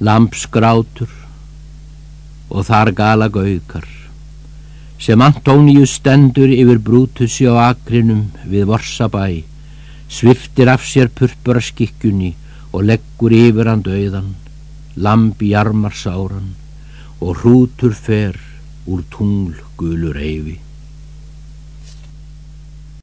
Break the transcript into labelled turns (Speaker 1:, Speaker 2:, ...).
Speaker 1: lampsgrátur og þar gala gaukar sem Antóníus stendur yfir brútusi á akrinum við Vorsabæ sviftir af sér purpura skikkjunni og leggur yfir hann döiðan lamp í armar sáran og hrútur fer úr tungl gulur eyfi